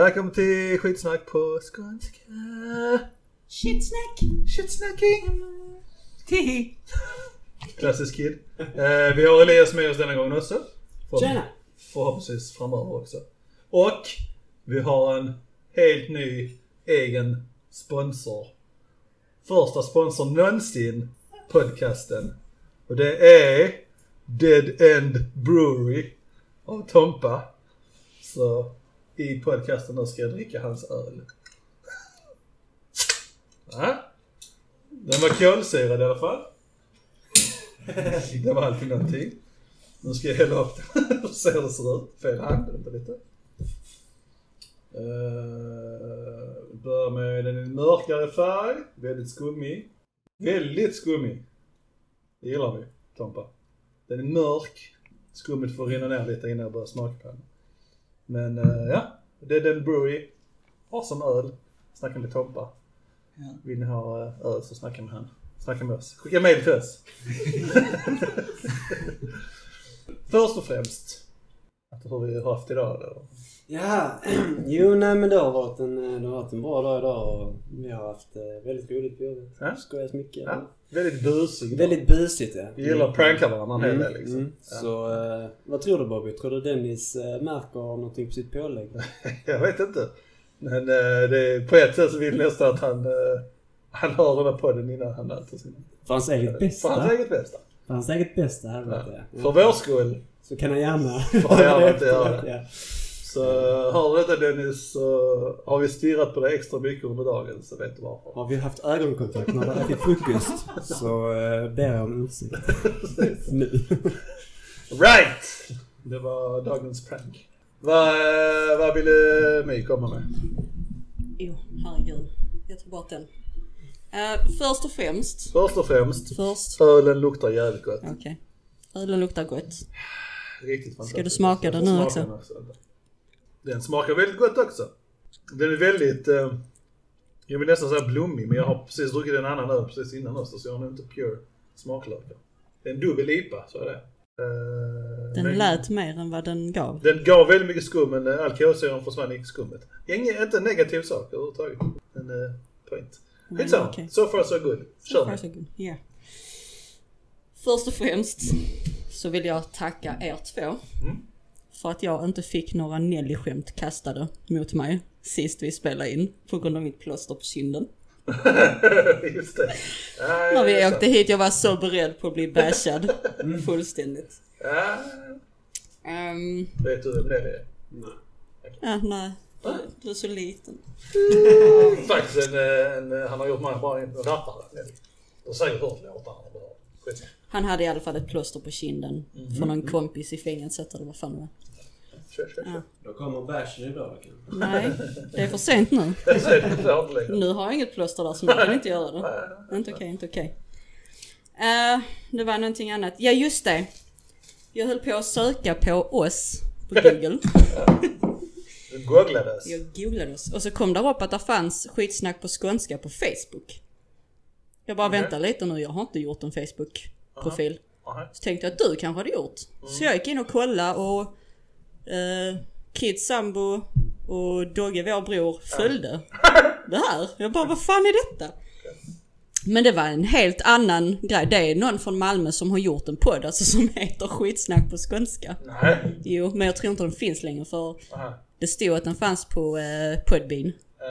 Välkommen till skitsnack på skånska. Shitsnack! Shitsnacking. Tihi! Klassisk kid. Eh, vi har Elias med oss denna gången också. För, Tjena! Förhoppningsvis framöver också. Och vi har en helt ny egen sponsor. Första sponsorn någonsin podcasten. Och det är Dead End Brewery av Tompa. Så i podcasten nu ska jag dricka hans öl. Ja. Den var kolsyrad i alla fall. Det var alltid någonting. Nu ska jag hälla upp den. Hur det ser ut? Fel hand, vänta lite. Eh, uh, börjar med den mörkare färg. Väldigt skummig. Väldigt skummig. Det gillar vi, Tompa. Den är mörk. Skummet får rinna ner lite innan jag börjar smaka på den. Men uh, ja, det är den brewery. Som öl. Snacka med Tompa. Ja. Vill ni ha eh, öl så snacka med han. Snacka med oss. Skicka mail till oss. Först och främst. Att hur vi har haft idag då. Ja, jo nej men det har varit en, det har varit en bra dag idag och vi har haft eh, väldigt roligt på jobbet. Ja. Skojat mycket. Ja, väldigt busig. Väldigt busigt ja. Vi gillar att pranka varandra en hel del liksom. Mm. Ja. Så eh, vad tror du Bobby? Tror du Dennis eh, märker någonting på sitt pålägg? Jag vet inte. Men eh, det på ett sätt så vill jag nästan att han, eh, han hör den här podden innan han äter sin. För hans eget bästa. För hans eget bästa. För hans eget bästa, här vet Ja. jag. För vår skull. Så kan han gärna Får han gärna inte göra det. Så hör du detta Dennis så har vi stirrat på dig extra mycket under dagen så vet du varför. Har vi haft ögonkontakt när vi ätit frukost så eh, ber jag om ursäkt. nu. Right! Det var dagens prank. Vad, eh, vad ville My komma med? Jo, herregud. Jag tar bort den. Eh, först och främst. Först och främst, Först. ölen luktar jävligt gott. Okej. Ölen luktar gott. Riktigt fantastiskt. Ska du smaka den nu också? den också? Den smakar väldigt gott också. Den är väldigt, eh, jag vill nästan säga blommig, men jag har precis druckit en annan öl precis innan också så jag har nog inte pure smaklökar. Det är en dubbel IPA, så är det. Eh, Den men- lät mer än vad den gav. Den gav väldigt mycket skum men eh, alkoholsyran försvann i skummet. Ingen, inte en negativ sak överhuvudtaget. En uh, point. Mm, Skitsamma. okej. So far so good. So Kör far nu. so good. Yeah. Först och främst så vill jag tacka er två. Mm. För att jag inte fick några Nelly-skämt kastade mot mig sist vi spelade in på grund av mitt plåster på kinden. Just det. Ja, När vi åkte hit, jag var så beredd på att bli bashad. Fullständigt. Ja, Ehm, vet du vem det är? ja, nej. Du, du är så liten. Faktiskt en, eh, en, han har gjort mig bara en rappare. Du har säkert hört låtarna. Skit. Han hade i alla fall ett plåster på kinden Mhm. för någon kompis i fängelset eller vad fan det var. Kör, kör, kör. Då kommer bashen idag kanske. Nej, det är för sent nu. Nu har jag inget plåster där så nu kan jag inte göra det. Inte okej, inte okej. Eh, det var någonting annat. Ja just det. Jag höll på att söka på oss på google. Du googlades. Jag googlade oss och så kom det upp att det fanns skitsnack på skånska på Facebook. Jag bara Okej. vänta lite nu, jag har inte gjort en Facebook-profil. Aha. Så tänkte jag att du kanske hade gjort. Så jag gick in och kollade och eh, Kid sambo och Dogge vår bror följde det här. Jag bara, vad fan är detta? Men det var en helt annan grej. Det är någon från Malmö som har gjort en podd alltså som heter Skitsnack på skånska. Nej. Jo, men jag tror inte den finns längre för Aha. det stod att den fanns på eh, Podbean. Ja.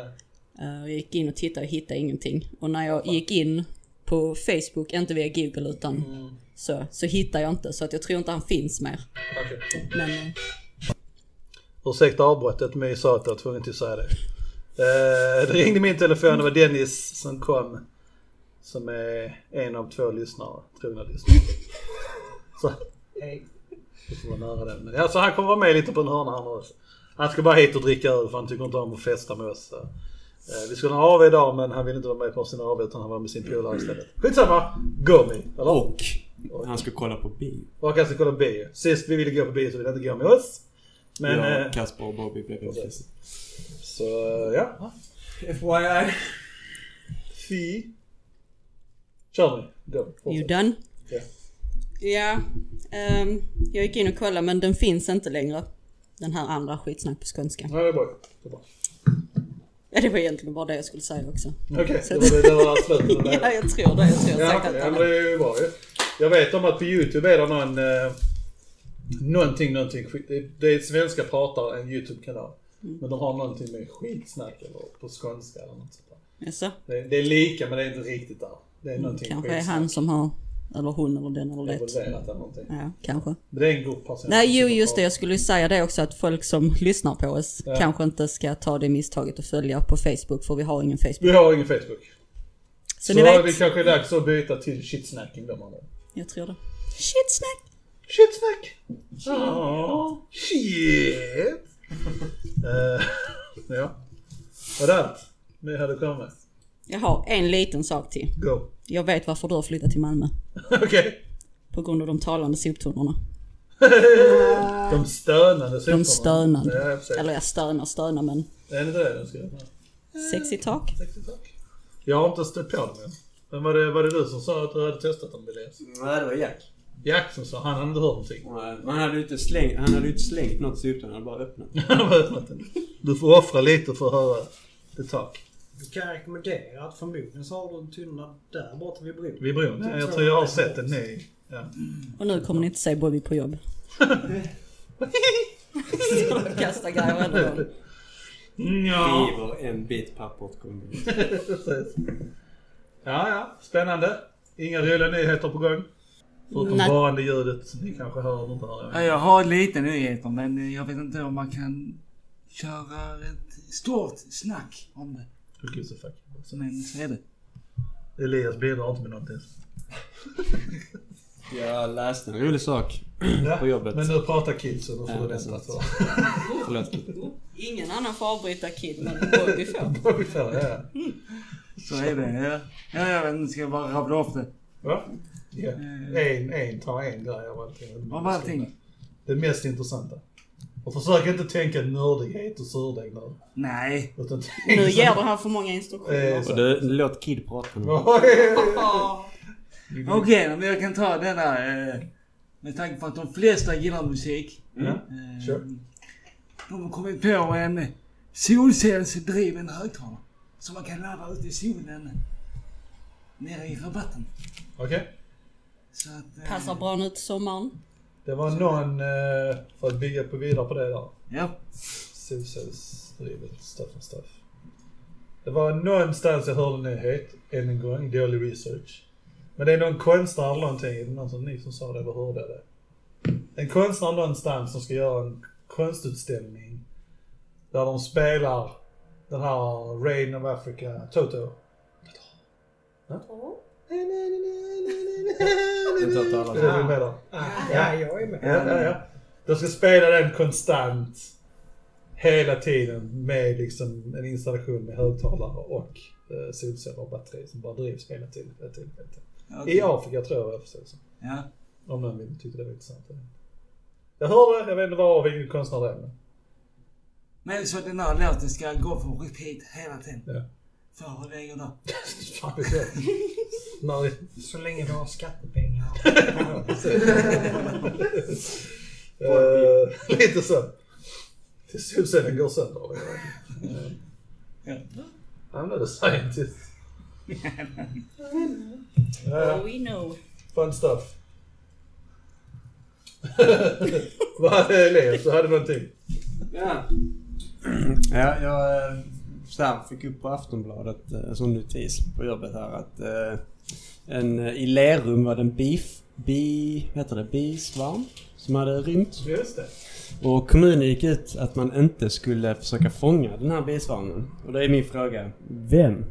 Eh, jag gick in och tittade och hittade ingenting. Och när jag gick in på Facebook, inte via Google utan Mm. så, så hittade jag inte. Så att jag tror inte han finns mer. Okej. Men eh, Ursäkta avbrottet men jag sa att jag var tvungen till att säga det. Eh, det ringde min telefon, det var Dennis som kom. Som är en av två lyssnare, trogna lyssnare. Så, hej. Det får vara nära den. Men, ja, så han kommer vara med lite på en hörna här nu också. Han ska bara hit och dricka öl för han tycker inte om att festa med oss. Så. Eh, vi skulle ha AW idag men han vill inte vara med på sin AW utan han var med sin polare istället. Skitsamma! Me! Eller? Och han ska kolla på bio. Och han ska kolla bio. Sist vi ville gå på bio så ville han inte gå med oss. Men... jag, eh, Kasper och Bobby blev väldigt ledsna. så ja. FYI. Fy. Kör nu. Go. you done? Ja. Ja, ehm, jag gick in och kollade men den finns inte längre. Den här andra skitsnack på skånska. Ja, det är bra. Det är bra. Ja, det var egentligen bara det jag skulle säga också. Okej, det var det, var slutet av det. Ja, jag tror det. Jag tror jag Ja, allt ja, men det är ju bra ju. Jag vet om att på YouTube är det någon... Eh, någonting, någonting. det- är svenska pratare, en YouTube-kanal. Mm. Men de har någonting med skitsnack eller på skånska eller något sånt där. Jaså? Det, det är lika men det är inte riktigt där. Det är någonting Mm, Kanske är skitsnack. han som har, eller hon eller den eller det. Evolverat eller någonting. Ja, kanske. Det är en grupp personer. Nej, jo just det. Jag skulle ju säga det också att folk som lyssnar på oss Ja. kanske inte ska ta det misstaget och följa på Facebook för vi har ingen Facebook. Vi har ingen Facebook. Så, Så, ni vet. det kanske är dags att byta till shitsnacking då man. Jag tror det. Shitsnack! Shitsnack! Oh, shit! uh, ja. Var det allt ni hade kommit? Jag har en liten sak till. Go. Jag vet varför du har flyttat till Malmö. Okej. På grund av de talande soptunnorna. De stönande De soporna. stönande. Ja. Eller jag stönar, stönar men Är det inte det de ska göra? sexy talk. Tack. Jag har inte stött på dem än. Men var det, var det du som sa att du hade testat dem Elias? Nej, det var Jack. Jack som sa, han hade inte hört någonting. Men han hade ju inte slängt, han hade inte slängt något i han hade bara öppnat. Han har öppnat den. Du får offra lite för att höra det tak. Kan rekommendera att förmodligen så har du en tunna där borta vid bron. Vid bron. Jag Jag tror jag har sett den. Nej. Ja. Och nu kommer ni inte se Bobby på jobb. Står och kastar grejer eller Ja. River en bit papper åt. Ja, ja. Spännande. Inga roliga nyheter på gång. Förutom Nej. barande ljudet som ni kanske hör eller inte hör. Ja, jag har lite nyheter men jag vet inte om man kan köra ett stort snack om det. Who gives a fuck? Men så är det. Elias bidrar inte med någonting. Jag läste en rolig sak på jobbet. Men nu pratar kids och då får Ja, du vänta. Så. Förlåt. Ingen annan får avbryta Kid men Bobby får. Ungefär, ja. Så är det. Ja, ja jag vet inte, ska jag bara rabbla upp det? Va? Ja. En, en tar en grej av allting. Av allting? Det mest intressanta. Och försök inte tänka nördighet och surdeg nu. Nej. Utan Nu ger du han för många instruktioner. Eh, Och du, låt Kid prata nu. Okej, men jag kan ta denna. Eh, med tanke på att de flesta gillar musik. Ja, Eh, kör. De har kommit på en solcellsdriven högtalare. Som man kan ladda ute i solen. Nere i rabatten. Okej. Så att... eh, Passar bra nu till sommaren. Det var någon, eh, för att bygga på vidare på det där. Ja. Solcellsdrivet stuff and stuff. Det var någonstans jag hörde en nyhet, än en gång, dålig research. Men det är någon konstnär eller någonting, någon som ni som sa det eller hörde det? En konstnär någonstans som ska göra en konstutställning där de spelar den här Rain of Africa, Toto. Den tar Är det du med? Ah, ja, jag är med. Ja, ja, ja. De ska spela den konstant. Hela tiden med liksom en installation med högtalare och eh, solceller och batteri som bara drivs hela tiden. Hela tiden, hela tiden. okej. I Afrika tror jag jag förstår det som. Ja. Om någon vill tyckte det var intressant. Jag hörde det, jag vet inte var och vilken konstnär det är. Men, Men så den här låten ska gå på repeat hela tiden. ja. För hur länge då? Fan vet jag. När Så länge du har skattepengar. Eh, lite så. Tills solcellen går sönder. I'm not a scientist. Oh, we know. Fun stuff. Vad hade Elias? Du hade någonting? Ja. ja, jag eh, så här, fick upp på Aftonbladet eh, som notis på jobbet här att eh, en, eh, i Lerum var det en beef, bi, heter det, bisvarm som hade rymt. Just det. Och kommunen gick ut att man inte skulle försöka fånga den här bisvarmen. Och då är min fråga, vem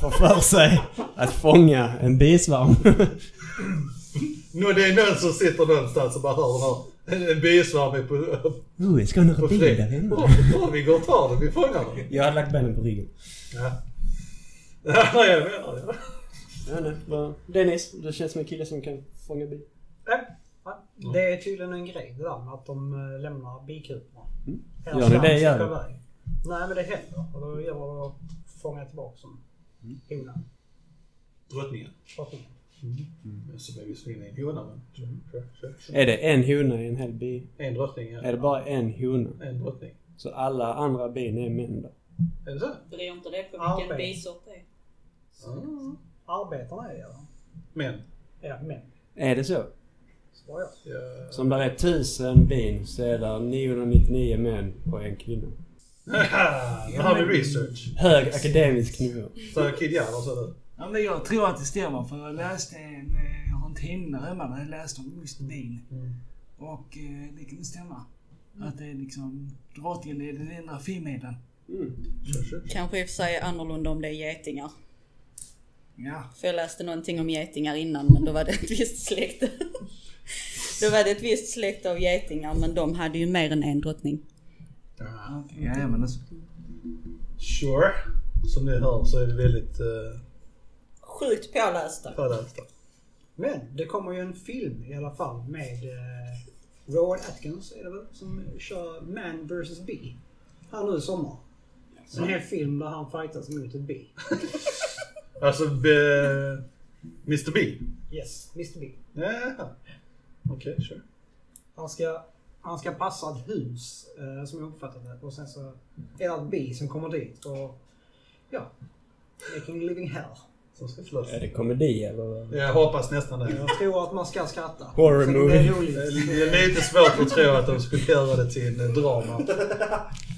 får för sig att fånga en bisvarm? Nå, det är någon som sitter någonstans och bara hör den här. En, bisvarm är på, oh, jag ska ha några bil fred. där hemma. Oh, vi går och tar den, vi fångar den. Jag hade lagt benen på ryggen. Ja. Ja, jag menar det. Ja, nej, vad- Dennis, du känns som en kille som kan fånga bi. Nej, nej. Det är tydligen en grej det där med att de eh, lämnar bikuporna. Mm. Hela Gör ni det, iväg. Nej men det händer. Och då gäller det att fånga tillbaka dem. Mm. Honan. Drottningen. Drottningen. Som är visserligen en hona men... Kör, kör, kör, kör. Är det en hona i en hel bi? En drottning, ja. Är det bara en hona? En drottning. Så alla andra bin är män då? Är det så? Beror inte det på Ja, vilken bisort det är? Arbetarna är det eller? Men. Ja, men. Är det så? Svarar jag. Ja. Så om det är tusen bin så är det 999 män och en kvinna. Nu har vi research. Hög akademisk nivå. Så Kid Jallar sa du? Ja, men jag tror att det stämmer för jag läste en, eh, jag har en tidning där hemma där jag läste om just bin. Och eh, det kan stämma. Att det är liksom drottningen är den enda. Kör, kör. Kanske i och för sig är annorlunda om det är getingar. Ja. För jag läste någonting om getingar innan men då var det ett visst släkte. då var det ett visst släkte av getingar men de hade ju mer än en drottning. Ja, ja, men alltså. Sure. Som ni hör så är vi väldigt uh, Sjukt pålästa. pålästa. Men det kommer ju en film i alla fall med eh, Rowan Atkins är det väl? Som kör Man vs Bee. Här nu i sommar. En hel film där han fightas mot ett bi. Alltså be, Mr B. Yes, Mr B. Jaha. Okej, sure. Han ska, han ska passa ett hus eh, som jag uppfattat det. Och sen så är det ett bi som kommer dit och ja, making a living hell. Som ska slåss. Är det komedi eller? vad? Jag hoppas nästan det. Jag tror att man ska skratta. Horror movie. Det är Det är lite svårt att tro att de skulle göra det till en drama.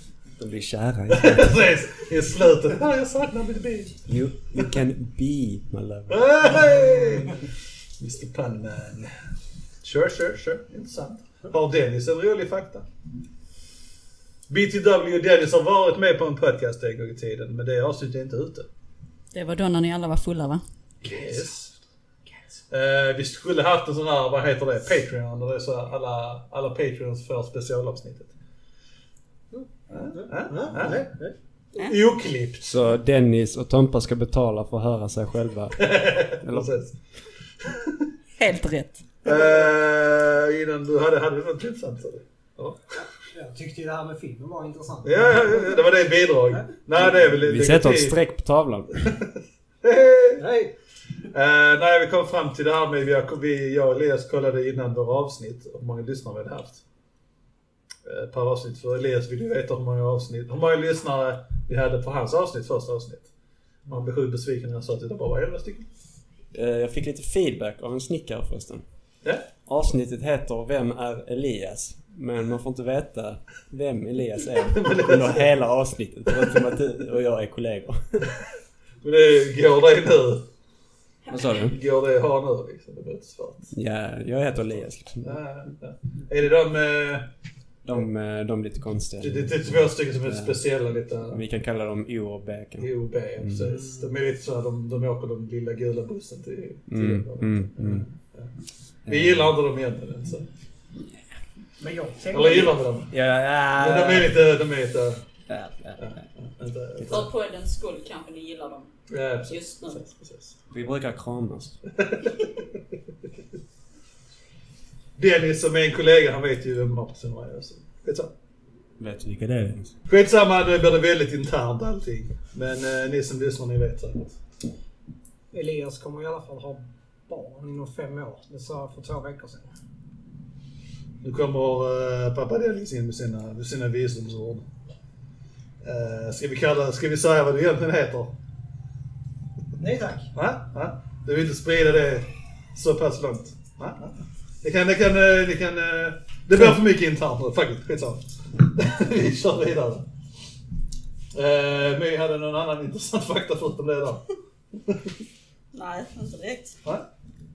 De blir kära. Precis, i slutet. Ah, jag saknar Mr B. You, you can be my lover. Hey! Mr Punman. Sure, sure, sure. Intressant. Har Dennis en rolig fakta? BTW Dennis har varit med på en podcast en gång i tiden, men det avsnittet är inte ute. Det var då när ni alla var fulla va? Yes. Eh, vi skulle haft en sån här, vad heter det, Patreon, där det är så alla, alla Patreons får specialavsnittet. Ja. Oklippt. Så Dennis och Tompa ska betala för att höra sig själva. Eller? Precis. Helt rätt. Eh, innan du hade, hade du något du? Ja. Jag tyckte ju det här med filmen var intressant. Ja, ja, ja, det var det bidrag. Nej, det är väl... Vi det- sätter ett streck på tavlan. Hej, hej. Eh, nej, vi kom fram till det här med, vi, jag och Elias kollade innan våra avsnitt hur många lyssnare vi hade haft. Eh, per avsnitt, för Elias vill ju veta hur många avsnitt, hur många lyssnare vi hade på hans avsnitt, första avsnitt. Man blev sjukt besviken när jag sa att det bara var 11 stycken. Eh, Jag fick lite feedback av en snickare förresten. Ja, Avsnittet heter Vem är Elias? Men man får inte veta vem Elias är under hela avsnittet. Förutom att du och jag är kollegor. men det går det nu. Vad sa du? Går det att ha nu liksom? Det blir inte svårt. Ja, jag heter Elias. Liksom. Ja, ja. Är det de, eh, De, eh, de är lite konstiga. det, det, det är två stycken som är speciella lite? Vi kan kalla dem O och B kanske. OB, precis. De är lite så här, de, de åker den lilla gula bussen till, till Mm, mm, mm. Vi gillar inte dem egentligen. Så. Men jag Eller tänkte... gillar vi dem? Ja, ja, Men de är lite, de är lite... ja, ja, ja. För poddens skull kanske ni gillar dem. ja, precis, Just nu. precis, precis. Vi brukar kramas. Dennis som är en kollega, han vet ju vem de personerna är. Så. Skitsamma. Vet du vilka det är Dennis? Skitsamma, nu blir det väldigt internt allting. Men eh, ni som lyssnar, ni vet säkert. Elias kommer i alla fall ha barn inom fem år. Det sa jag för två veckor sedan. Nu kommer eh, pappa Dennis in med sina, med sina visdomsord. Eh, ska vi kalla, ska vi säga vad du egentligen heter? Nej tack. Va? Va? Du vill inte sprida det så pass långt? Va? Va? Det kan, det kan, eh, det kan... eh, Det blir för mycket internt nu faktiskt. Skitsamma. Vi kör vidare. Eh, My hade någon annan intressant fakta förutom det där. Nej, inte direkt. Va?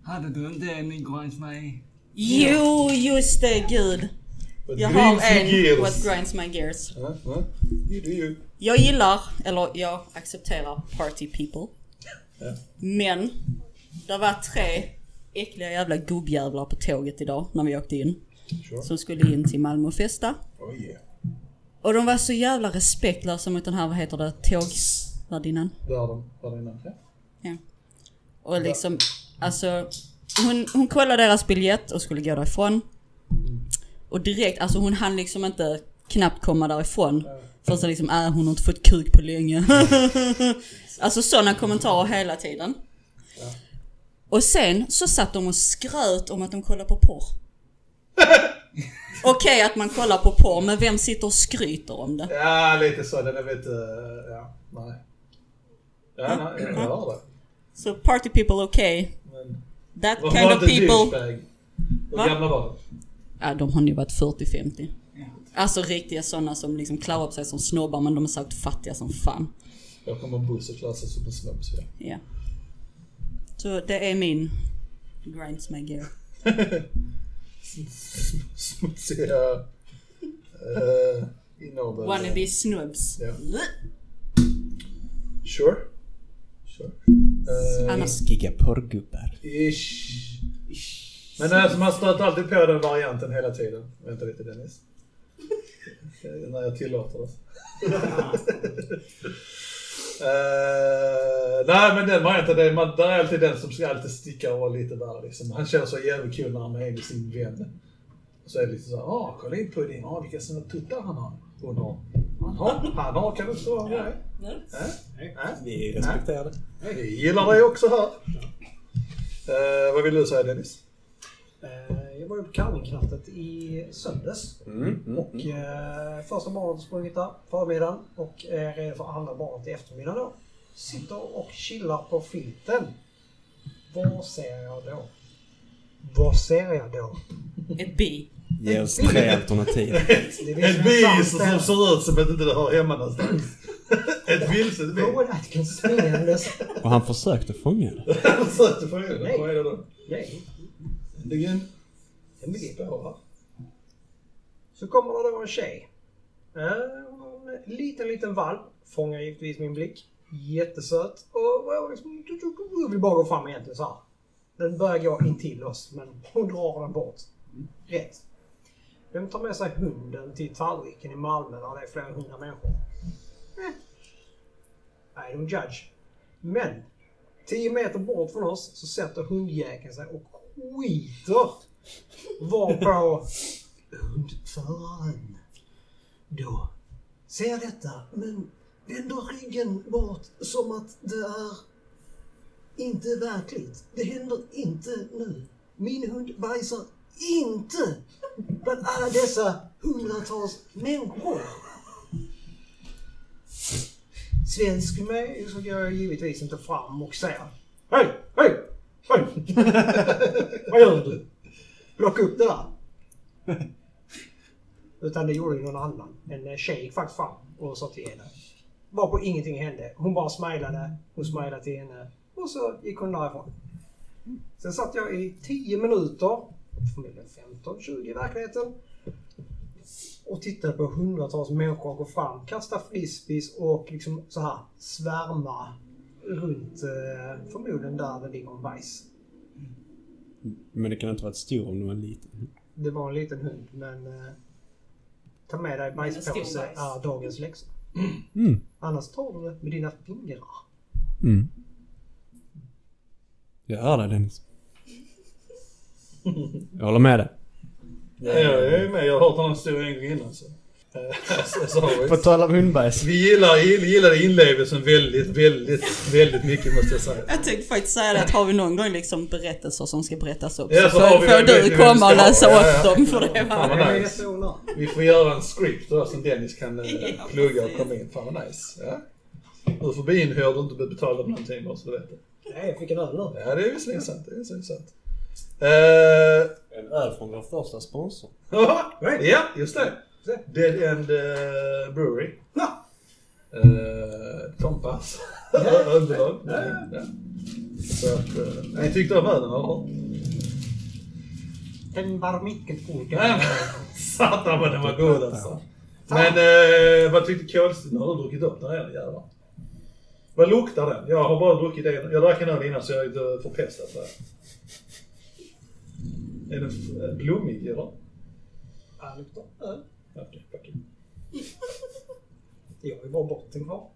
Hade du inte en grinds mig? Jo, just det, gud. What Jag har en gears? What grinds my gears. Ja, ja. You do you. Jag gillar, eller jag accepterar party people. Ja. Men, det var tre äckliga jävla gubbjävlar på tåget idag när vi åkte in. Sure. Som skulle in till Malmö och festa. Oh yeah. Och de var så jävla respektlösa mot den här, vad heter det, tågvärdinnan. Där de, där innan. Ja. Ja. Och liksom, alltså hon, hon kollade deras biljett och skulle gå därifrån. Och direkt, alltså hon hann liksom inte knappt komma därifrån. För så liksom, äh hon har inte fått kuk på länge. alltså sådana kommentarer hela tiden. Och sen så satt de och skröt om att de kollade på porr. Okej att man kollar på porr, men vem sitter och skryter om det? Ja, lite så. Den är lite... Ja, nej. Ja, nej, jag hör det. Så party people okej. Men... That Var kind of people. Hur gamla var de? Ja, de har nog varit 40-50. Alltså riktiga sådana som liksom klär upp sig som snobbar men de är säkert fattiga som fan. Jag kommer buss och klassas som en snobb så ja. Ja. Så det är min grinds my gear. Smutsiga... Uh. Wannabe snubs. Ja. Sure. Sure. Uh, Annars, Giga porrgubbar. Ish. Men alltså, man stöter alltid på den varianten hela tiden. Vänta lite Dennis. Eh, När jag tillåter det. Eh, nej men den varianten, det man, där är alltid den som ska alltid sticka och vara lite värre liksom. Han känner sig jävligt kul när han är med sin vän. Och så är det lite såhär, ah kolla in på din, ah vilka snälla tuttar han har. Hon har. Han har, han har, kan du inte vara med? Äh? Äh? Vi respekterar det. Vi gillar dig också här. Eh, vad vill du säga Dennis? Eh, Jag var ju på Kalvingknattet i söndags. Och eh, första barnet sprungit där förmiddagen och är redo för andra barnet i eftermiddag då. Sitter och chillar på filten. Vad ser jag då? Vad ser jag då? ett bi. Ge oss tre alternativ. Det är Ett bi som ser ut som att inte det hör hemma någonstans. Ett vilset bi. Rowan. Och han försökte fånga det. Han försökte få in det. Nej. Vad är det då? Nej, Det är en en bi. spår här. Så kommer det då en tjej. Eh, En liten, liten valp. Fångar givetvis min blick. Jättesöt. Och jag liksom, vill bara gå fram egentligen så här. Den börjar gå in till oss, men hon drar den bort. Rätt. Vem tar med sig hunden till tallriken i Malmö där det är flera hundra människor? Eh. I don't judge. Men 10 meter bort från oss så sätter hundjäkeln sig och skiter varpå hundföraren då ser detta men vänder ryggen bort som att det är inte verkligt. Det händer inte nu. Min hund bajsar inte bland alla dessa hundratals människor. Svensk mig så går jag givetvis inte fram och säger Vad gör du? Plocka upp det där. Utan det gjorde ju någon annan. En eh, tjej gick faktiskt fram och sa till henne. Varpå ingenting hände. Hon bara smilade. Hon smilade till henne. Och så gick hon därifrån. Sen satt jag i 10 minuter, förmodligen 15-20 i verkligheten. Och tittade på hundratals människor gå fram, kasta frisbees och liksom så här svärma runt eh, förmodligen där det ligger en bajs. Men det kan inte vara ett stor om det var en liten. Det var en liten hund men eh, ta med dig bajspåse bajs. är dagens läxa. Mm. Annars tar du det med dina fingrar. Mm. Jag hör dig Dennis. Jag håller med dig. Ja, jag är ju med. Jag har hört den här historien en gång innan så. På tal om hundbajs. Vi gillar, gillade inlevelsen väldigt, väldigt, väldigt mycket måste jag säga. Jag tänkte faktiskt säga det att har vi någon gång liksom berättelser som ska berättas upp Ja, så så får, du komma och läsa Ja, upp ja. dem för det Fan var... nice. Vi får göra en script då som Dennis kan eh, Ja, plugga och komma in. Fan vad nice. Ja. Du får bli inhörd och inte bli betald av någonting bara så du vet det. Nej, jag fick en öl nu. Ja, det är visserligen sant. Det är visserligen sant. Eh, En öl från vår första sponsor. ja, just det. Dead End eh, Brewery. Ja. Uh, Tompas underlag. Så att, eh, ni tyckte om ölen eller? Den var mycket god. Satan vad den var god alltså. Men eh, vad tyckte Kolstin? Har du druckit upp den redan jävlar? Vad luktar den? Jag har bara druckit en. Jag drack en öl innan så jag är lite förpestad så här. Är den eh, blommig eller? Ja, luktar öl. Okej, okej. Jag är bara botten kvar.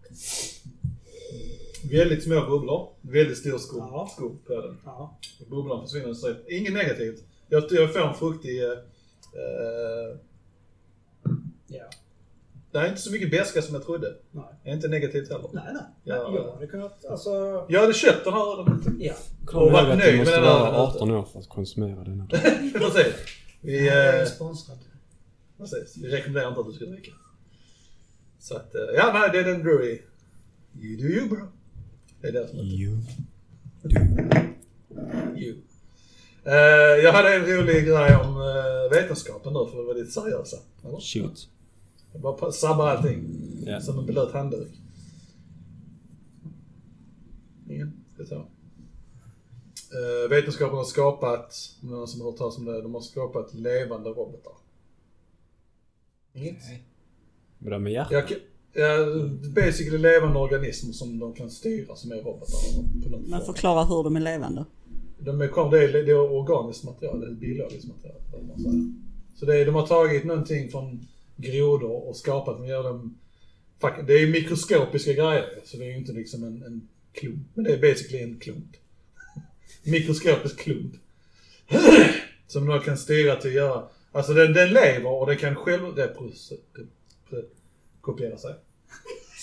Väldigt små bubblor. Väldigt stor skog, Ja. skog på den. Ja. Bubblan försvinner så Inget negativt. Jag, jag får en fruktig... Eh, Ja. det är inte så mycket beska som jag trodde. Nej. Är inte negativt heller. Nej, nej. Ja. Ja. Jag hade kunnat, alltså... Jag hade köpt den här ölen. Ja. Kom Och varit nöjd du måste med den här vara ölen. 18 år för att konsumera denna. Precis. Vi, Jag är eh, sponsrad. Precis, vi rekommenderar inte att du ska dricka. Så att, eh, ja nej det är den brewery. You do you bro. Det är det som heter You. you. Eh, jag hade en rolig grej om uh, vetenskapen nu för att vara lite seriösa. Eller? Shoot. Jag bara sabbar allting. Ja. Som en blöt handduk. Ingen? Ska ta. Uh, vetenskapen har skapat, någon som har hört talas om det, de har skapat levande robotar. Inget? Vadå med hjärtat? Jag, ja, basically levande organismer som de kan styra som är robotar. På något Men förklara hur de är levande. De är, det, är, det är organiskt material, det är biologiskt material. man säger. Så det är, de har tagit någonting från grodor och skapat dem, gör dem Det är mikroskopiska grejer, så det är ju inte liksom en, en klump. Men det är basically en klump. Mikroskopisk klump. Som de kan styra till att göra. Alltså den, den lever och den kan själv kopiera sig.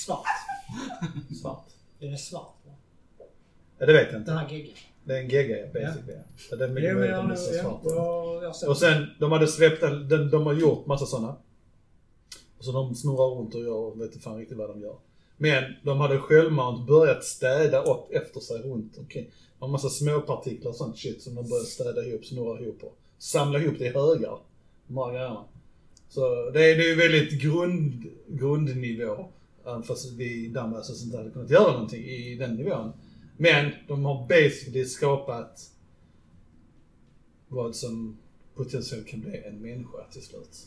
Svart. Svart. Den är svart. va? Ja, det vet jag inte. Den här geggan. Det är en GG basically. Ja. Så det är mycket Ja, möjligt att den är så ja, svart. ser Och sen, de hade släppt, de, de har gjort massa sådana. Och så de snurrar runt och gör, vet inte fan riktigt vad de gör. Men de hade självmant börjat städa upp efter sig runt omkring. Det var massa småpartiklar och sånt shit som de började städa ihop, snurra ihop och samla ihop det i högar. De här grejerna. Så det är, det är ju väldigt grund, grundnivå. Även fast vi i Damaskus inte hade kunnat göra någonting i den nivån. Men de har basically skapat vad som potentiellt kan bli en människa till slut.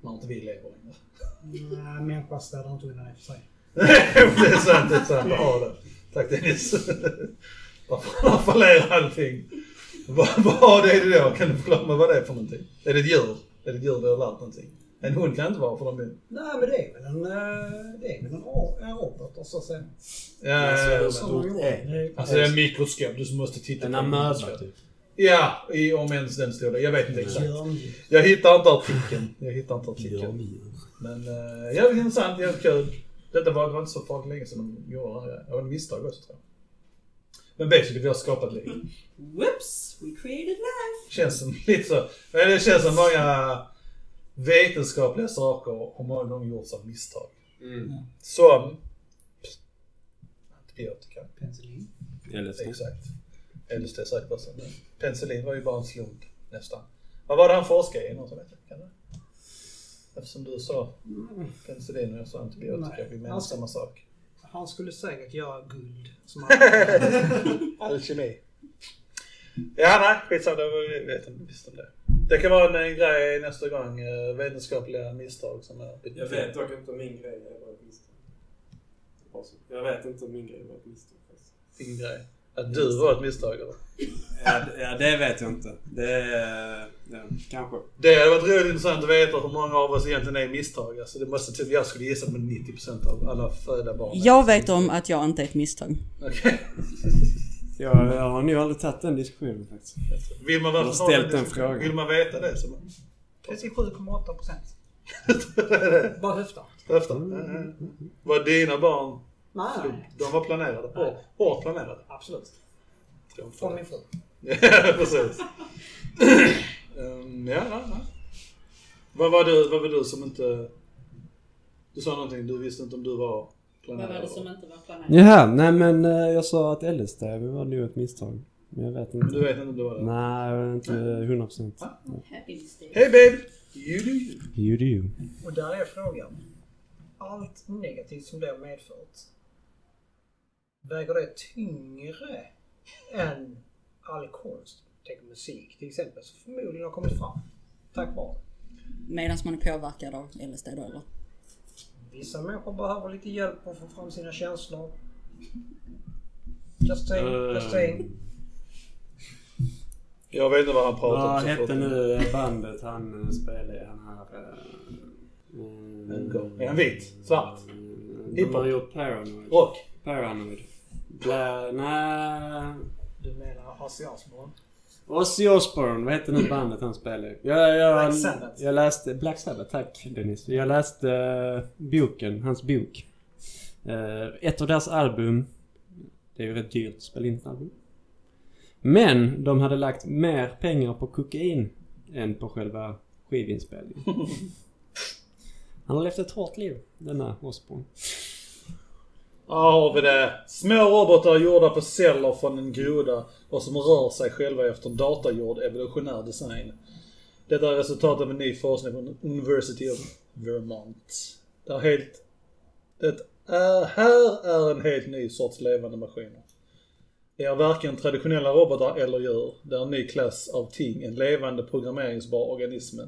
När inte vi lever längre. Nej, människa städar inte undan efter sig. det är sant, det är sant. Ja, det. Tack Dennis. Varför fallerar allting. Vad, vad är det då? Kan du förklara mig vad det är för någonting? Är det ett djur? Är det ett djur vi har lärt någonting? En hund kan inte vara för de är... Nej, men det är väl en, eh, det är väl en, en robot så att säga. Ja, Alltså, ja, ja, är. Det är- alltså det är en mikroskop, du måste titta En på amöba mikroskop. typ. Ja, i, om ens den storlek. Jag vet inte exakt. Jag hittar inte artikeln. Jag hittar inte artikeln. Men uh, jävligt intressant, jävligt kul. Detta var, det var inte så farligt länge sedan de gjorde det här. Det var en misstag också tror jag. Men basically, vi har skapat liv. Whoops! We created life! Känns som lite så. Det känns som många vetenskapliga saker har många gånger gjorts av misstag. Mm. Som antibiotika. Penicillin. LSD. Exakt. LSD säkert också. Penicillin var ju bara en slump nästan. Vad var det han forskade i? Någon som vet det? Kan? Eftersom du sa penicillin och jag sa antibiotika. Nej. Vi menar Alltså- samma sak. Han skulle säkert göra guld. Som han, Alkemi. Ja, nej, skitsamma. Jag vet inte visst om det. Det kan vara en, en grej nästa gång. eh, Vetenskapliga misstag som är... Jag vet dock inte om min grej var ett misstag. Jag vet inte om min grej var ett misstag. Vilken grej. Att du var ett misstag eller? Ja, det vet jag inte. Det. Ja, kanske. Det hade varit roligt intressant att veta hur många av oss egentligen är misstag. Alltså det måste typ, jag skulle gissa på 90% av alla födda barn. Jag vet om att jag inte är ett misstag. Okej. Jag, jag har nog aldrig tagit den diskussionen faktiskt. Vill man Jag ställt det? den frågan. Vill man veta det så... 37,8 procent. Bara höftar. Höftar. Var dina barn, Nej, nej. de var planerade? Hårt, hårt planerade? Absolut. Från min fru. Ja, precis. um, ja, ja, ja. Vad var, du, vad var du som inte... Du sa någonting, du visste inte om du var planerad? inte var planerat? Jaha, nej men eh, jag sa att LSD var nog ett misstag. Men jag vet inte. Du vet inte om du var det? Nej, jag är inte 100 procent. Happy mistake. Hej babe! You do you. You do you. Och där är frågan. Allt negativt som det har medfört. Väger det tyngre än all konst? Tänk musik till exempel, som förmodligen har kommit fram. Tack vare. Medan man är påverkad av LSD då eller? Vissa människor behöver lite hjälp att få fram sina känslor. Just saying, just saying. Jag vet inte vad han pratar om. Vad hette nu bandet han eh, spelade i? Han här... eh, mm, En gång. Är han vit? Svart? De har gjort Paranoid. Rock? Paranoid. Bla, nej. Du menar Ozzy Osbourne? Ozzy Osbourne, vad hette nu bandet han spelade i? Jag, jag, Black Sabbath. Jag läste... Black Sabbath, tack Dennis. Jag läste eh, boken, hans bok. Eh, ett av deras album, det är ju rätt dyrt att spela in ett album. Men de hade lagt mer pengar på kokain än på själva skivinspelningen. Han har levt ett hårt liv, denna Osborn. Här har vi det. Små robotar gjorda på celler från en groda och som rör sig själva efter en datagjord evolutionär design. Detta är resultatet av en ny forskning från University of Vermont. Det är helt... Det är, här är en helt ny sorts levande maskiner. Det är varken traditionella robotar eller djur. Det är en ny klass av ting, en levande programmeringsbar organism,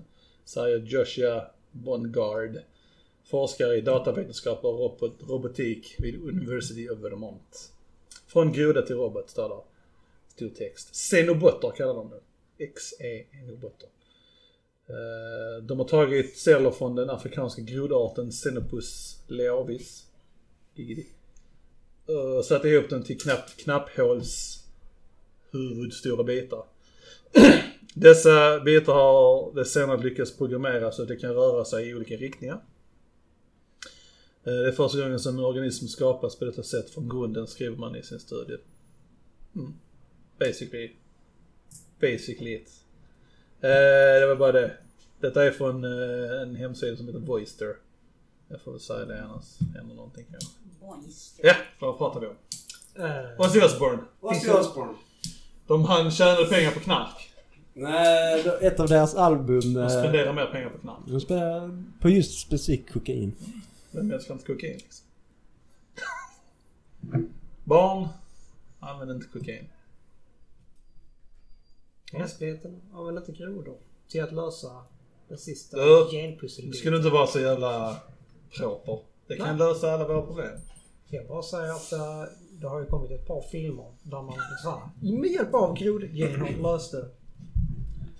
säger Joshua Bongard, forskare i datavetenskap och robot, robotik vid University of Vermont. Från groda till robot, står där. Stor text. Xenobotter kallar de det. XE-enobotter. Eh, de har tagit celler från den afrikanska grodarten Xenopus leovis. Giggity. Och satt ihop den till knapp, knapphåls huvudstora bitar. Dessa bitar har det senare lyckats programmera så att de kan röra sig i olika riktningar. Eh, Det är första gången som en organism skapas på detta sätt från grunden, skriver man i sin studie. Mm. Basically. Basically it. Eh, det var bara det. Detta är från eh, en hemsida som heter Voister. Jag får väl säga det annars händer någonting kanske. Ja, vad pratar vi om? Eh, Ozzy Osbourne. Ozzy Osbourne. De han tjänade pengar på knark. Nej, ett av deras album... De spenderar mer pengar på knark. De spelar på just specifikt kokain. Vem älskar inte kokain liksom? Barn, använd inte kokain. Mänskligheten använder inte grodor till att lösa den sista genpusselbiten. ska du inte vara så jävla proper. Det kan lösa alla våra problem. Jag bara säger att eh, det har ju kommit ett par filmer där man så här, med hjälp av grodgener löste...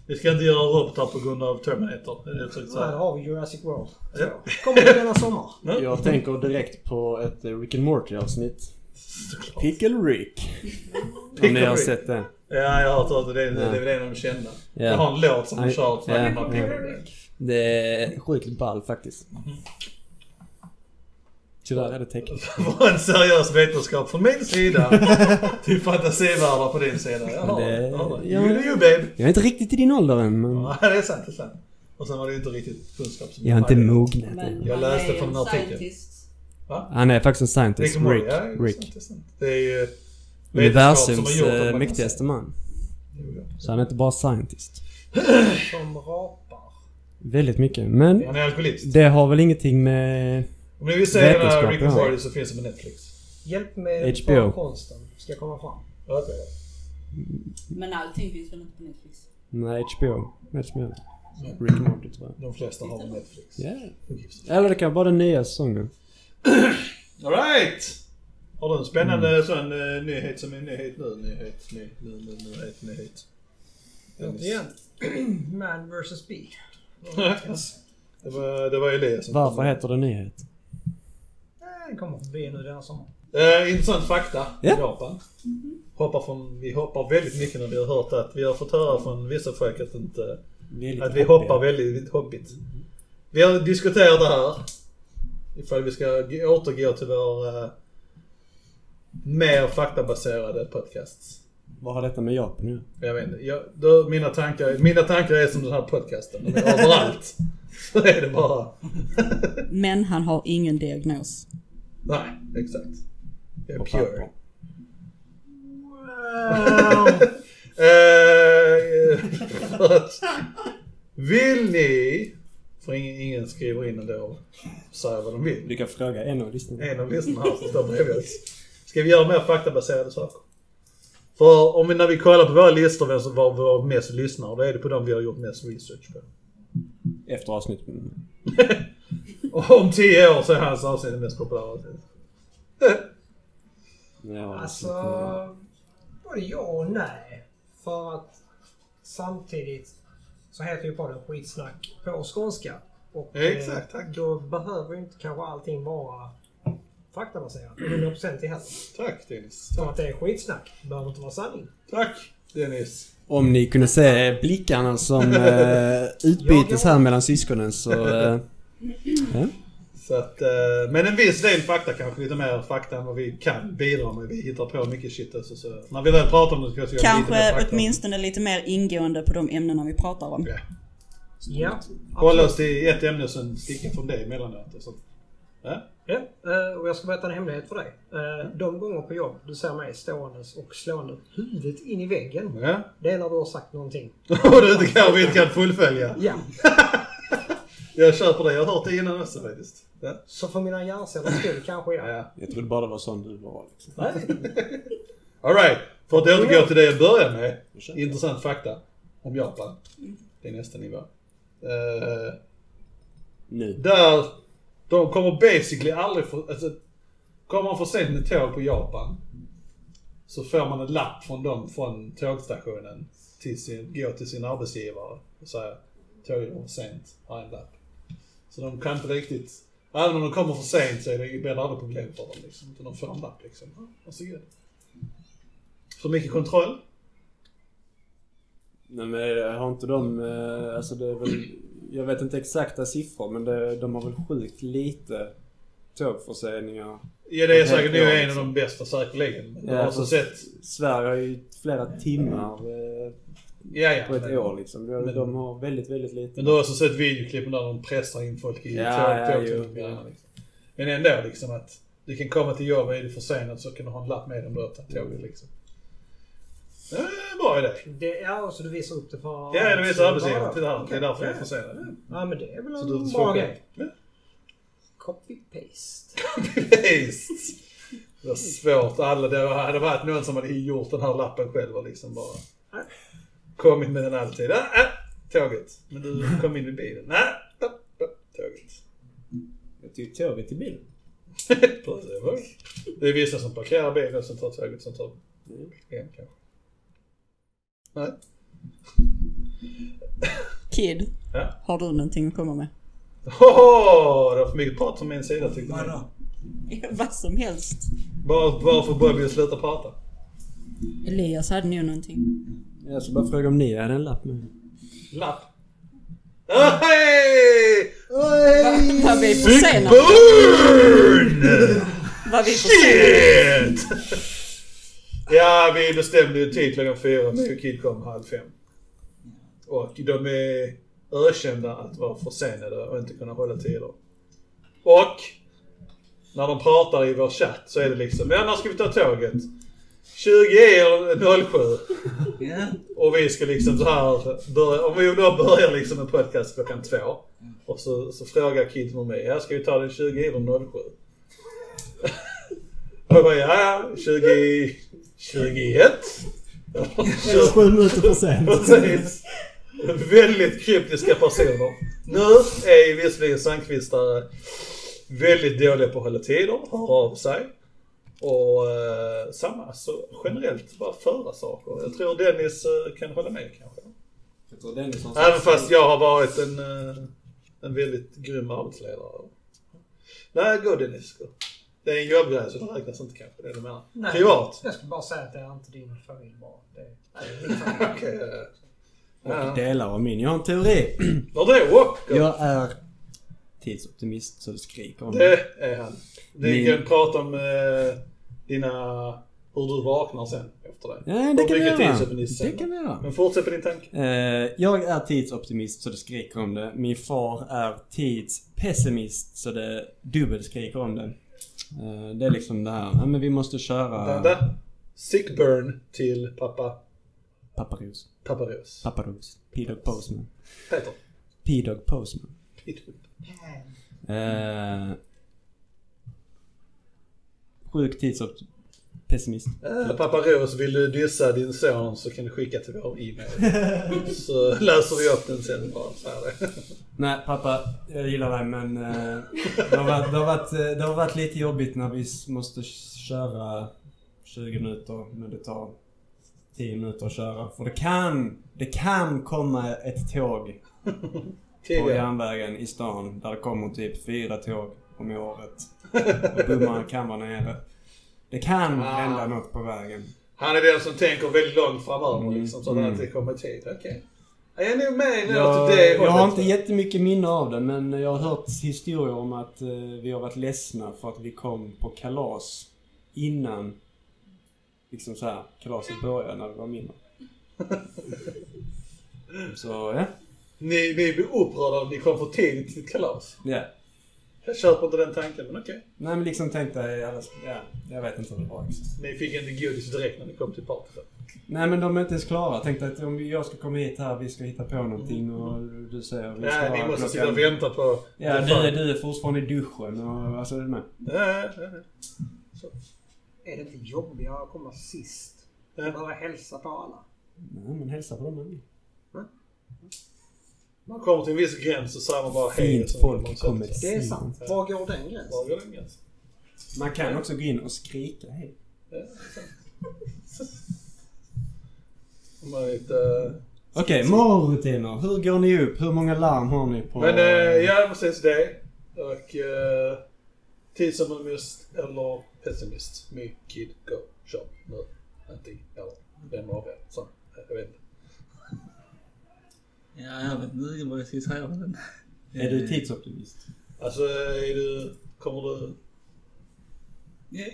Vi ska inte göra robotar på grund av Terminator. Det är det säga. har vi Jurassic World. Ja. Kommer det denna sommar. Ja. Jag tänker direkt på ett Rick and Morty avsnitt. Såklart. Pickle Rick. Pickle Om ni har Rick. sett det. Ja, jag har hört att det är, det är väl en av de kända. Ja. Jag har en låt som de kör ja. det. Det är sjukt ball faktiskt. Tyvärr är det tecknat. Det var en seriös vetenskap från min sida till fantasivärldar på din sida. Jag har Det-. Jag har ja. You do you babe. Jag är inte riktigt i din ålder än, men Ja, det är sant. Det är sant. Och sen var det ju inte riktigt kunskap som jag är inte mognat än. Jag han läste är från en artikel. scientist. Han är faktiskt en scientist. Rick Rick. ja, det är Rick. sant, det är sant. Det är ju Universums vetenskap som har gjort att eh, man kan mäktigaste man. Så han är inte bara scientist. Som rapar. Väldigt mycket. Men Han är alkoholist. det har väl ingenting med... Om ni vill se den här Rick and. Morty så finns det på Netflix. Hjälpmedel HBO. för konsten ska komma fram. Det. Men allting finns väl inte på Netflix? Nej, HBO. Som gäller? Rick and Morty tror jag. De flesta har Netflix. Ja. Eller det kan vara den nya säsongen. Alright! Har du en spännande sån uh, nyhet som är nyhet nu? Nyhet, ny, ny, ny, nyhet, nyhet. Återigen. Man vs. Bee. det, var, det var Elias som Varför heter det nyhet? Den kommer förbi nu denna sommar. Eh, intressant fakta. Ja. Japan. Hoppar från, vi hoppar väldigt mycket när vi har hört att vi har fått höra från vissa folk att, inte, Vi att vi hoppiga. hoppar väldigt hoppigt. Vi har diskuterat det här. Ifall vi ska återgå till vår eh, mer faktabaserade podcasts. Vad har detta med Japan nu? Jag vet inte. Jag, då, mina, tankar, mina tankar är som den här podcasten. De är överallt. Så är det bara. Men han har ingen diagnos. Nej, exakt. Jag är pure. papper. Eh, att, vill ni, för ingen, ingen skriver in ändå och säger vad de vill. Du kan fråga en av lyssnarna. En av lyssnarna som står bredvid oss. Ska vi göra mer faktabaserade saker? För om vi, när vi kollar på våra listor vem som var våra mest lyssnare, då är det på dem vi har gjort mest research på. Efter avsnittet. Och om tio år så är hans avsnitt det mest populära. Ja, Alltså, både ja och nej. För att samtidigt så heter ju podden Skitsnack på skånska. Och Ja, exakt, eh, tack. då behöver ju inte kanske allting vara faktabaserat. 100% i heller. Tack Dennis. Som att det är skitsnack. Det behöver inte vara sanning. Tack Dennis. Om ni kunde se blickarna som eh, utbytes här mellan syskonen så... Eh, ja. Så att, eh, men en viss del fakta kanske, lite mer fakta än vad vi kan bidra med. Vi hittar på mycket shit alltså, så när vi väl pratar om det ska vi lite mer Kanske fakta. åtminstone lite mer ingående på de ämnena vi pratar om. Ja, Ja, Hålla oss till ett ämne och sen sticka från det emellanåt. och sånt. Ja? Ja, eh, och jag ska berätta en hemlighet för dig. Eh, De gånger på jobb du ser mig ståendes och slående huvudet in i väggen. Ja? Det är när du har sagt någonting. Och du inte kanske inte kan fullfölja. Ja. Jag köper det. Jag har hört det innan också faktiskt. Ja. Så för mina hjärncellers skull kanske jag. Ja. Jag trodde bara det var sån du var liksom. Nej. Alright. För att återgå till det jag började med. Intressant fakta om Japan. Det är nästa nivå. Eh, Nu. där de kommer basically aldrig för, alltså, Kommer man för sent med tåg på Japan så får man en lapp från dem från tågstationen till sin, gå till sin arbetsgivare och säga tåget för sent, har en lapp. Så de kan inte riktigt, även om de kommer för sent så är det, blir det aldrig problem för dem liksom. Utan de får en lapp liksom. Ja, Varsågod. För mycket kontroll. Nej men har inte de, eh, alltså det är väl, jag vet inte exakta siffror men det, de har väl sjukt lite tågförseningar. Ja det är säkert ja, en av liksom. de bästa säkerligen. Ja, har fast- sett, Sverige har ju flera timmar eh, ja ja. på ett men- år liksom. De, men- de har väldigt, väldigt lite. Men du har också sett videoklippen där de pressar in folk i Ja, tåg, ja, tåg, ja. liksom. Men ändå liksom att du kan komma till jobbet, är du försenad så kan du ha en lapp med dig om du har tagit tåget liksom. Ja, bra idé. Det, ja, så du visar upp det för... Ja, det visar arbetsgivaren till det här. Det är därför jag är Ja. försenad. Ja, men det är väl Så en du bra grej. Ja. Copy-paste. Visst. Det var svårt. Alla, det hade varit någon som hade gjort den här lappen själv och liksom bara kommit med den alltid. Ah, ah, tåget. Men du kom in i bilen. Nej, ah, ah, tåget. Jag tog tåget till bilen. Det är vissa som parkerar bilen sen tar tåget som tar en kanske. Nej. Kid, Ja. har du någonting att komma med? Hoho! Det var för mycket prat från min sida tyckte jag. Vadå? Vad som helst. Bara, bara för Bobby att sluta prata. Elias hade nog någonting. Jag ska bara fråga om ni hade en lapp med. Lapp. Hej! Var vi försenade? burn! Var vi försenade? Shit! Ja, vi bestämde ju tid klockan fyra, men Kid kom halv fem. Och de är ökända att vara försenade och inte kunna hålla tider. Och när de pratar i vår chatt så är det liksom, ja när ska vi ta tåget? 20 eller 07. Ja. Och vi ska liksom så här börja, om vi då börjar liksom en podcast klockan två. Och så, så frågar Kid mig, ja ska vi ta den 20 eller 07? Och jag bara, ja ja, 20, 21. Eller sju minuter för sent. Precis. Väldigt kryptiska personer. Nu är visserligen Sandqvistare väldigt dåliga på att hålla tider, hör av sig. Och eh, samma, så generellt bara föra saker. Jag tror Dennis eh, kan hålla med kanske. Jag tror Dennis har Även fast jag har varit en, eh, en väldigt grym arbetsledare. Nej, gå Dennis. Gå. Det är en jobbgrej så det räknas inte kanske, det du menar. Nej. Privat. Jag ska bara säga att det är inte din familj bara. Det är, det är min familj. Okej. Och Ja. delar av min. Jag har en teori. Walker? Jag är tidsoptimist så det skriker om det. Det är han. Min- kan prata om eh, dina... Hur du vaknar sen efter det. Ja, det kan mycket tidsoptimist. Det kan vi göra. Men fortsätt på din tanke. Eh, jag är tidsoptimist så det skriker om det. Min far är tidspessimist så det dubbelskriker om det. Eh, det är liksom det här, ja, men vi måste köra Vänta. Sick burn till pappa Paparos. Paparos. Paparos. P-Dog Postman. Peter. P-Dog Postman. Peter. Eh, sjuk tidspessimist. Äh, pappa Ros, vill du dissa din son så kan du skicka till vår e-mail. så läser vi upp den sen bara. Så här det. Nej pappa, jag gillar dig men eh, det, har varit, det, har varit, eh, det har varit lite jobbigt när vi måste köra 20 minuter men det tar 10 minuter att köra. För det kan, det kan komma ett tåg på järnvägen i stan där det kommer typ fyra tåg om året. Kan vara nere. Det kan Ah. hända något på vägen. Han är den som tänker väldigt långt framöver Mm, liksom. Så att mm. det inte kommer tid. Okej. Jag är nog med nu Jag, åt det jag har inte jättemycket minne av det men jag har hört historier om att eh, vi har varit ledsna för att vi kom på kalas innan liksom så här, kalaset började när vi var mindre. Så ja. Ni, ni blir upprörda om ni kom för tidigt till kalas. Ja. Jag köper inte den tanken, men okej. Nej men liksom tänkte jag, ja, jag vet inte hur det var liksom. Ni fick inte godis direkt när ni kom till partyt. Nej men de är inte ens klara. Tänkte att om jag ska komma hit här, vi ska hitta på någonting och du säger vi ska Nej, ni måste sitta och vänta på... Ja, du, är- du är fortfarande i duschen och alltså är du med? Ja, ja, ja. Så. Är det inte jobbigare att komma sist? Behöva hälsa på alla? Nej men hälsa på dem med. Man kommer till en viss gräns så säger man bara hej. Fint folk kommer. sönder. Det är sant. Var går den gränsen? Var går den gränsen? Man kan också gå in och skrika hej. Ja, är sant. Om man är lite... Okej, morgonrutiner. Hur går ni upp? Hur många larm har ni på... Men eh, ja, precis det. Och uh, tidsoptimist eller pessimist. My kid, go, kör nu. Inte eller den var rätt. Så, jag vet inte. Ja, jag vet inte vad jag ska säga med den. Är du tidsoptimist? Alltså, är du... Kommer du... Ja,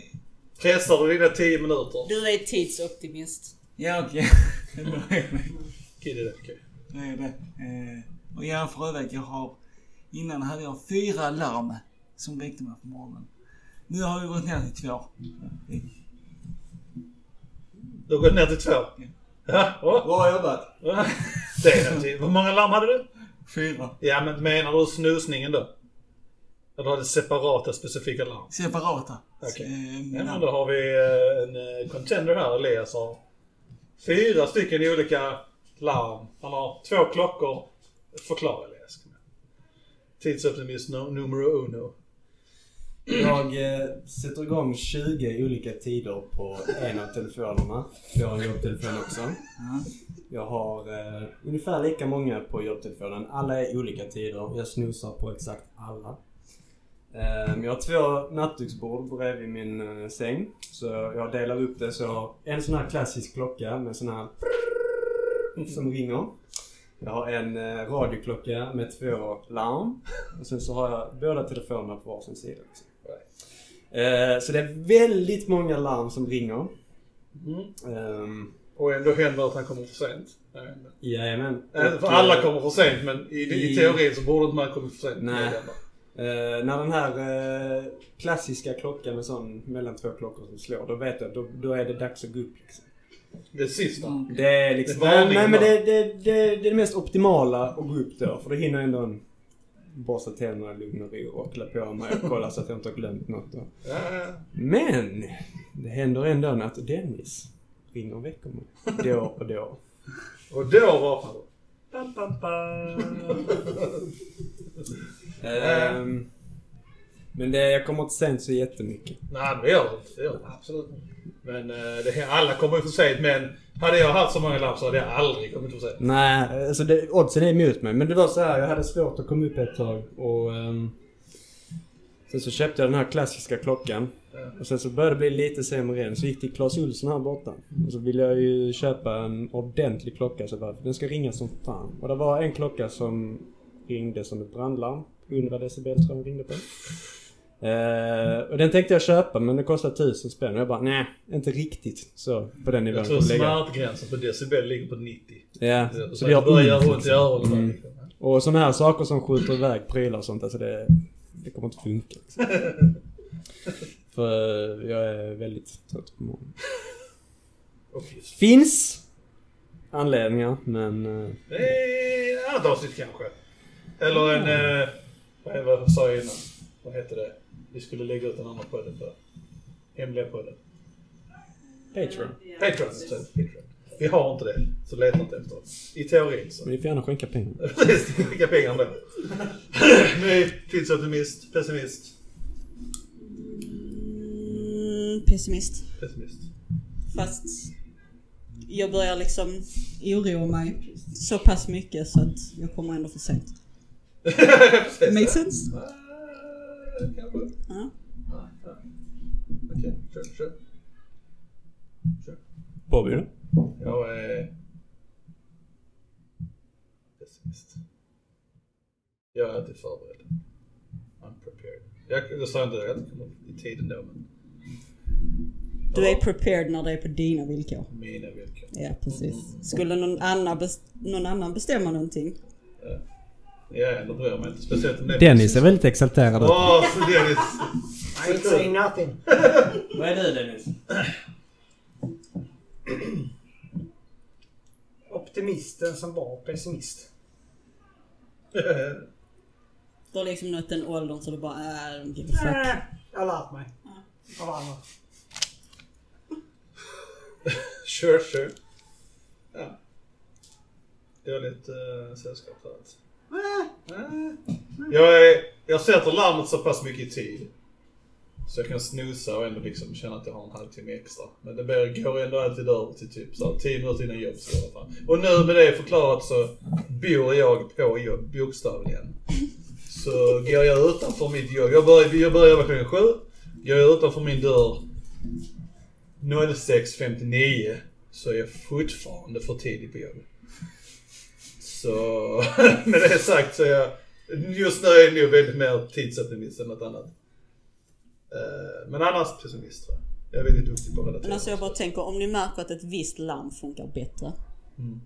Pressar du dina 10 minuter? Du är tidsoptimist. Ja, okej. Kid är det, okej. Det är det. Eh, och jag för övrigt, jag har... Innan hade jag fyra larm som väckte mig på morgonen. Nu har jag gått ner till två. Du har gått ner till två? Ja. Bra jobbat! Det är det. Hur många larm hade du? Fyra. Ja, men menar du snusningen då? Eller har du separata specifika larm? Separata. Okej. Eh, Ja, då har vi eh, en eh, contender här, Elias har fyra stycken olika larm. Han har två klockor. Förklara Elias. Tidsoptimist numero uno. Jag eh, sätter igång 20 olika tider på en av telefonerna. Jag har en jobbtelefon också. Ja. Jag har eh, ungefär lika många på jobbtelefonen. Alla är olika tider. Jag snusar på exakt alla. Eh, jag har två nattduksbord bredvid min eh, säng. Så jag delar upp det så jag har en sån här klassisk klocka med sån här som ringer. Jag har en eh, radioklocka med två larm. Och sen så har jag båda telefonerna på varsin sida. Liksom. Eh, så det är väldigt många larm som ringer. Mm. Ehm, Och ändå händer att han kommer för sent. Jajamän. Och, För alla eh, kommer för sent men i, i i- teorin så borde inte man komma för sent. Nej. Eh, när den här eh, klassiska klockan med sån mellan två klockor som slår, då vet jag, då, då är det dags att gå upp liksom. Det sista. Mm. Det är liksom... Det är nej, men det, det, det, det är det mest optimala att gå upp då, för då hinner ändå en borsta tänderna i lugn och ro och klä på mig och kolla så att jag inte har glömt något. Och. Ja, ja. Men! Det händer ändå att Dennis ringer och väcker mig. Då och då. Och då vaknar du. Pam, pam, pam. Ehm, men det, jag kommer inte sent så jättemycket. Nej, det gör det inte. Det gör det absolut inte. Men eh, det, alla kommer ju för sent. Men hade jag haft så många larm så hade jag aldrig kommit sent. Nej, alltså det, oddsen är emot mig. Men det var så här, jag hade svårt att komma upp ett tag och... ehm, sen så köpte jag den här klassiska klockan. Och sen så började det bli lite sämre igen. Så gick till Clas Ohlson här borta. Och så ville jag ju köpa en ordentlig klocka. Så bara, den ska ringa som fan. Och det var en klocka som ringde som ett brandlarm. 100 decibel tror jag den ringde på. Eh, och den tänkte jag köpa men det kostade 1000 spänn. Och jag bara, nej, inte riktigt så på den nivån. Jag tror smärtgränsen på decibel ligger på 90. Ja, Så, så det gör börjar ont. ont i öronen. Mm. Liksom. Och sådana här saker som skjuter iväg prylar och sånt, alltså det, det kommer inte funka. Liksom. För jag är väldigt trött på morgonen. Just. Finns anledningar, men... eh, Det är ett annat avsnitt kanske. Eller en... Eh, vad, är- vad sa jag innan? Vad heter det? Vi skulle lägga ut en annan podden för. Hemliga podden. Patreon. Patreon. så, Patreon. Vi har inte det, så leta inte efter det. I teorin så. Men ni får gärna skänka pengar. Precis, skicka pengar då. Nej, tidsoptimist, pessimist, Mm, pessimist. pessimist. Fast jag börjar liksom oroa mig så pass mycket så att jag kommer ändå för sent. Precis. Make sense? Ah, Kanske. Ja. Okej, kör, kör. Kör. Bobby då? Jag är... Pessimist. Jag är alltid förberedd. I'm prepared. Jag, jag sa inte att jag inte kommer i tiden då, men Du är prepared när det är på dina villkor. mina villkor. Ja, precis. Skulle någon annan, bes- någon annan bestämma någonting Ja, det bryr mig inte. Speciellt om det Dennis är väldigt exalterad. Åh, så Dennis. I ain't saying nothing. Vad är du Dennis? Optimisten som var pessimist. Du har liksom nått den åldern så du bara äh, fuck. Äh, jag har lärt mig. Av andra. Sure, sure. Ja. Dåligt uh, sällskap där alltså. Eh, jag, är, jag sätter larmet så pass mycket i tid. Så jag kan snusa och ändå liksom känna att jag har en halvtimme extra. Men det blir, går ändå alltid över till typ så här, 10 minuter innan jobb. I alla fall. Och nu med det förklarat så bor jag på jobb, bokstavligen. Så går jag utanför mitt jobb. Jag börjar, jag börjar jobba klockan sju. Går jag utanför min dörr 06.59 så är jag fortfarande för tidig på jobbet. Så med det sagt så är jag just nu är jag nog väldigt mer tidsoptimist än något annat. Eh, Men annars pessimist tror jag. Jag är väldigt duktig på att relatera. Men alltså jag bara tänker om ni märker att ett visst larm funkar bättre. Mm.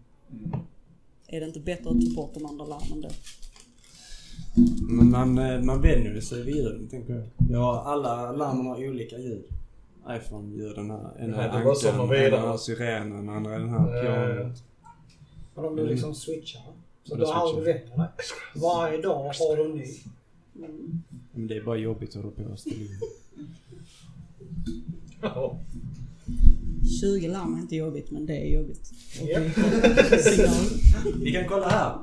Är det inte bättre att ta bort de andra larmen då? Men man, eh, man vänjer sig vid ljuden tänker jag. Ja, alla larmen har olika ljud. iPhone-ljuden här. En är ankan, man vidare. en har syrenen, andra är den här Eh, pianot. Och de är liksom switchar. Så du det har aldrig switchar. vänjer dig. Varje dag har du en ny. Men det är bara jobbigt att hålla på. Ja. 20 larm är inte jobbigt men det är jobbigt. Signal. Vi kan kolla här.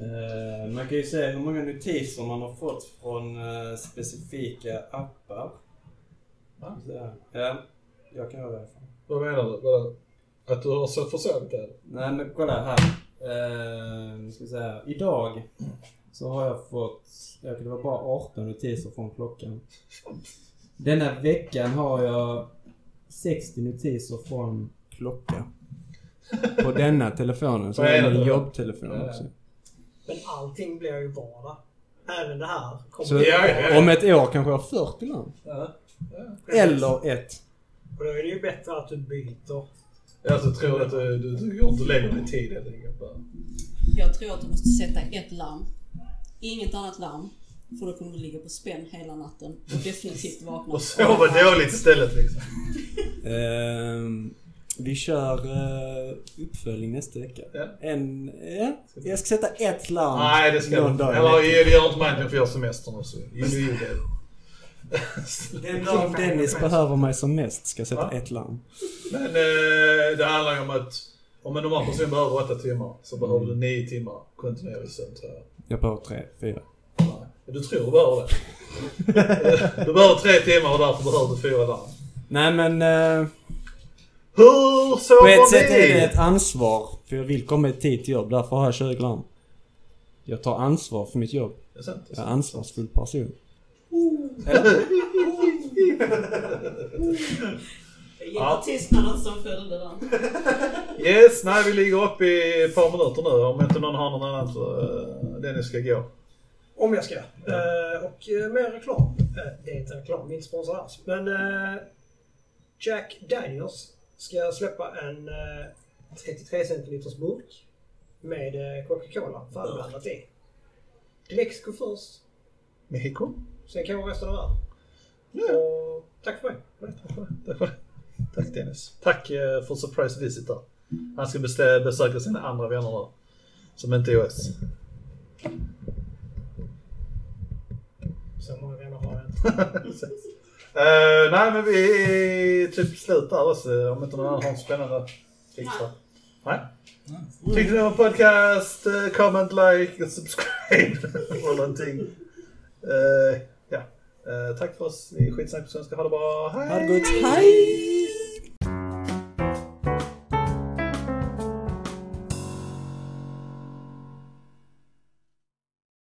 Eh, man kan ju se hur många notiser man har fått från eh, specifika appar. Va? Så. Ja, jag kan göra det. Vad menar du? Vadå? Att du har så försovit det? Nej men kolla här. Eh, nu ska vi här. Idag så har jag fått, jag det var bara 18 notiser från klockan. Denna veckan har jag 60 notiser från klocka. På denna telefonen, Vad är det då? jobbtelefon Ja. också. Men allting blir ju vardag. Även det här kommer Så Ja, ja, ja. om ett år kanske jag har 40 larm. Ja. Eller ett. Och då är det ju bättre att du byter. Jag så tror att du, du, du går inte längre i tid helt enkelt. Jag tror att du måste sätta ett larm. Inget annat larm. För då kommer du ligga på spänn hela natten och definitivt vakna. Och sova dåligt istället liksom. Ehm, vi kör uh, uppföljning nästa vecka. Ja. En, ja, jag ska sätta ett larm Nej det ska du någon inte. dag Eller det gör inte mig för jag har semester nu så you know you did. Den dag Dennis behöver mig som mest ska jag sätta Va? ett larm. Men eh, det handlar ju om att om en normal person behöver åtta timmar så behöver du nio timmar kontinuerlig sömn tror jag. Jag behöver tre, fyra. Nej, Du tror du behöver det. du behöver tre timmar och därför behöver du fyra larm. Nej men eh, Hur på sover ett sätt är det ni? ett ansvar. För jag vill komma i tid till jobb. Därför har jag 20 larm. Jag tar ansvar för mitt jobb. Det är sant. det är Jag är sant. ansvarsfull person. Jag gillar tystnaden som följde den. Yes, nej vi ligger uppe i ett par minuter nu om inte någon har någon annan så uh, Dennis ska gå. Om jag ska. Eh, och uh, mer reklam. Eh, det är inte reklam, vi är inte sponsrade alls. Men eh, Jack Daniels ska släppa en eh, 33 centiliters burk med eh, Coca-Cola färdigblandat i. Mexiko först, Mexiko? Sen kanske resten av världen. Ja. Och tack för mig. Tack för det. Tack, för det. Tack Dennis. Tack eh, för surprise visit där. Han ska bestä- besöka sina andra vänner nu. Som inte är oss. Så många vänner har jag inte. Eh, nej men vi är typ slut där också om inte någon annan har något spännande extra. Nej. Tyckte ni om podcast, eh, comment, like, subscribe och någonting. Eh. Eh, Eh, tack för oss i Skitsnack på svenska. Ha det bra. Hej! Ha det gott. Hej!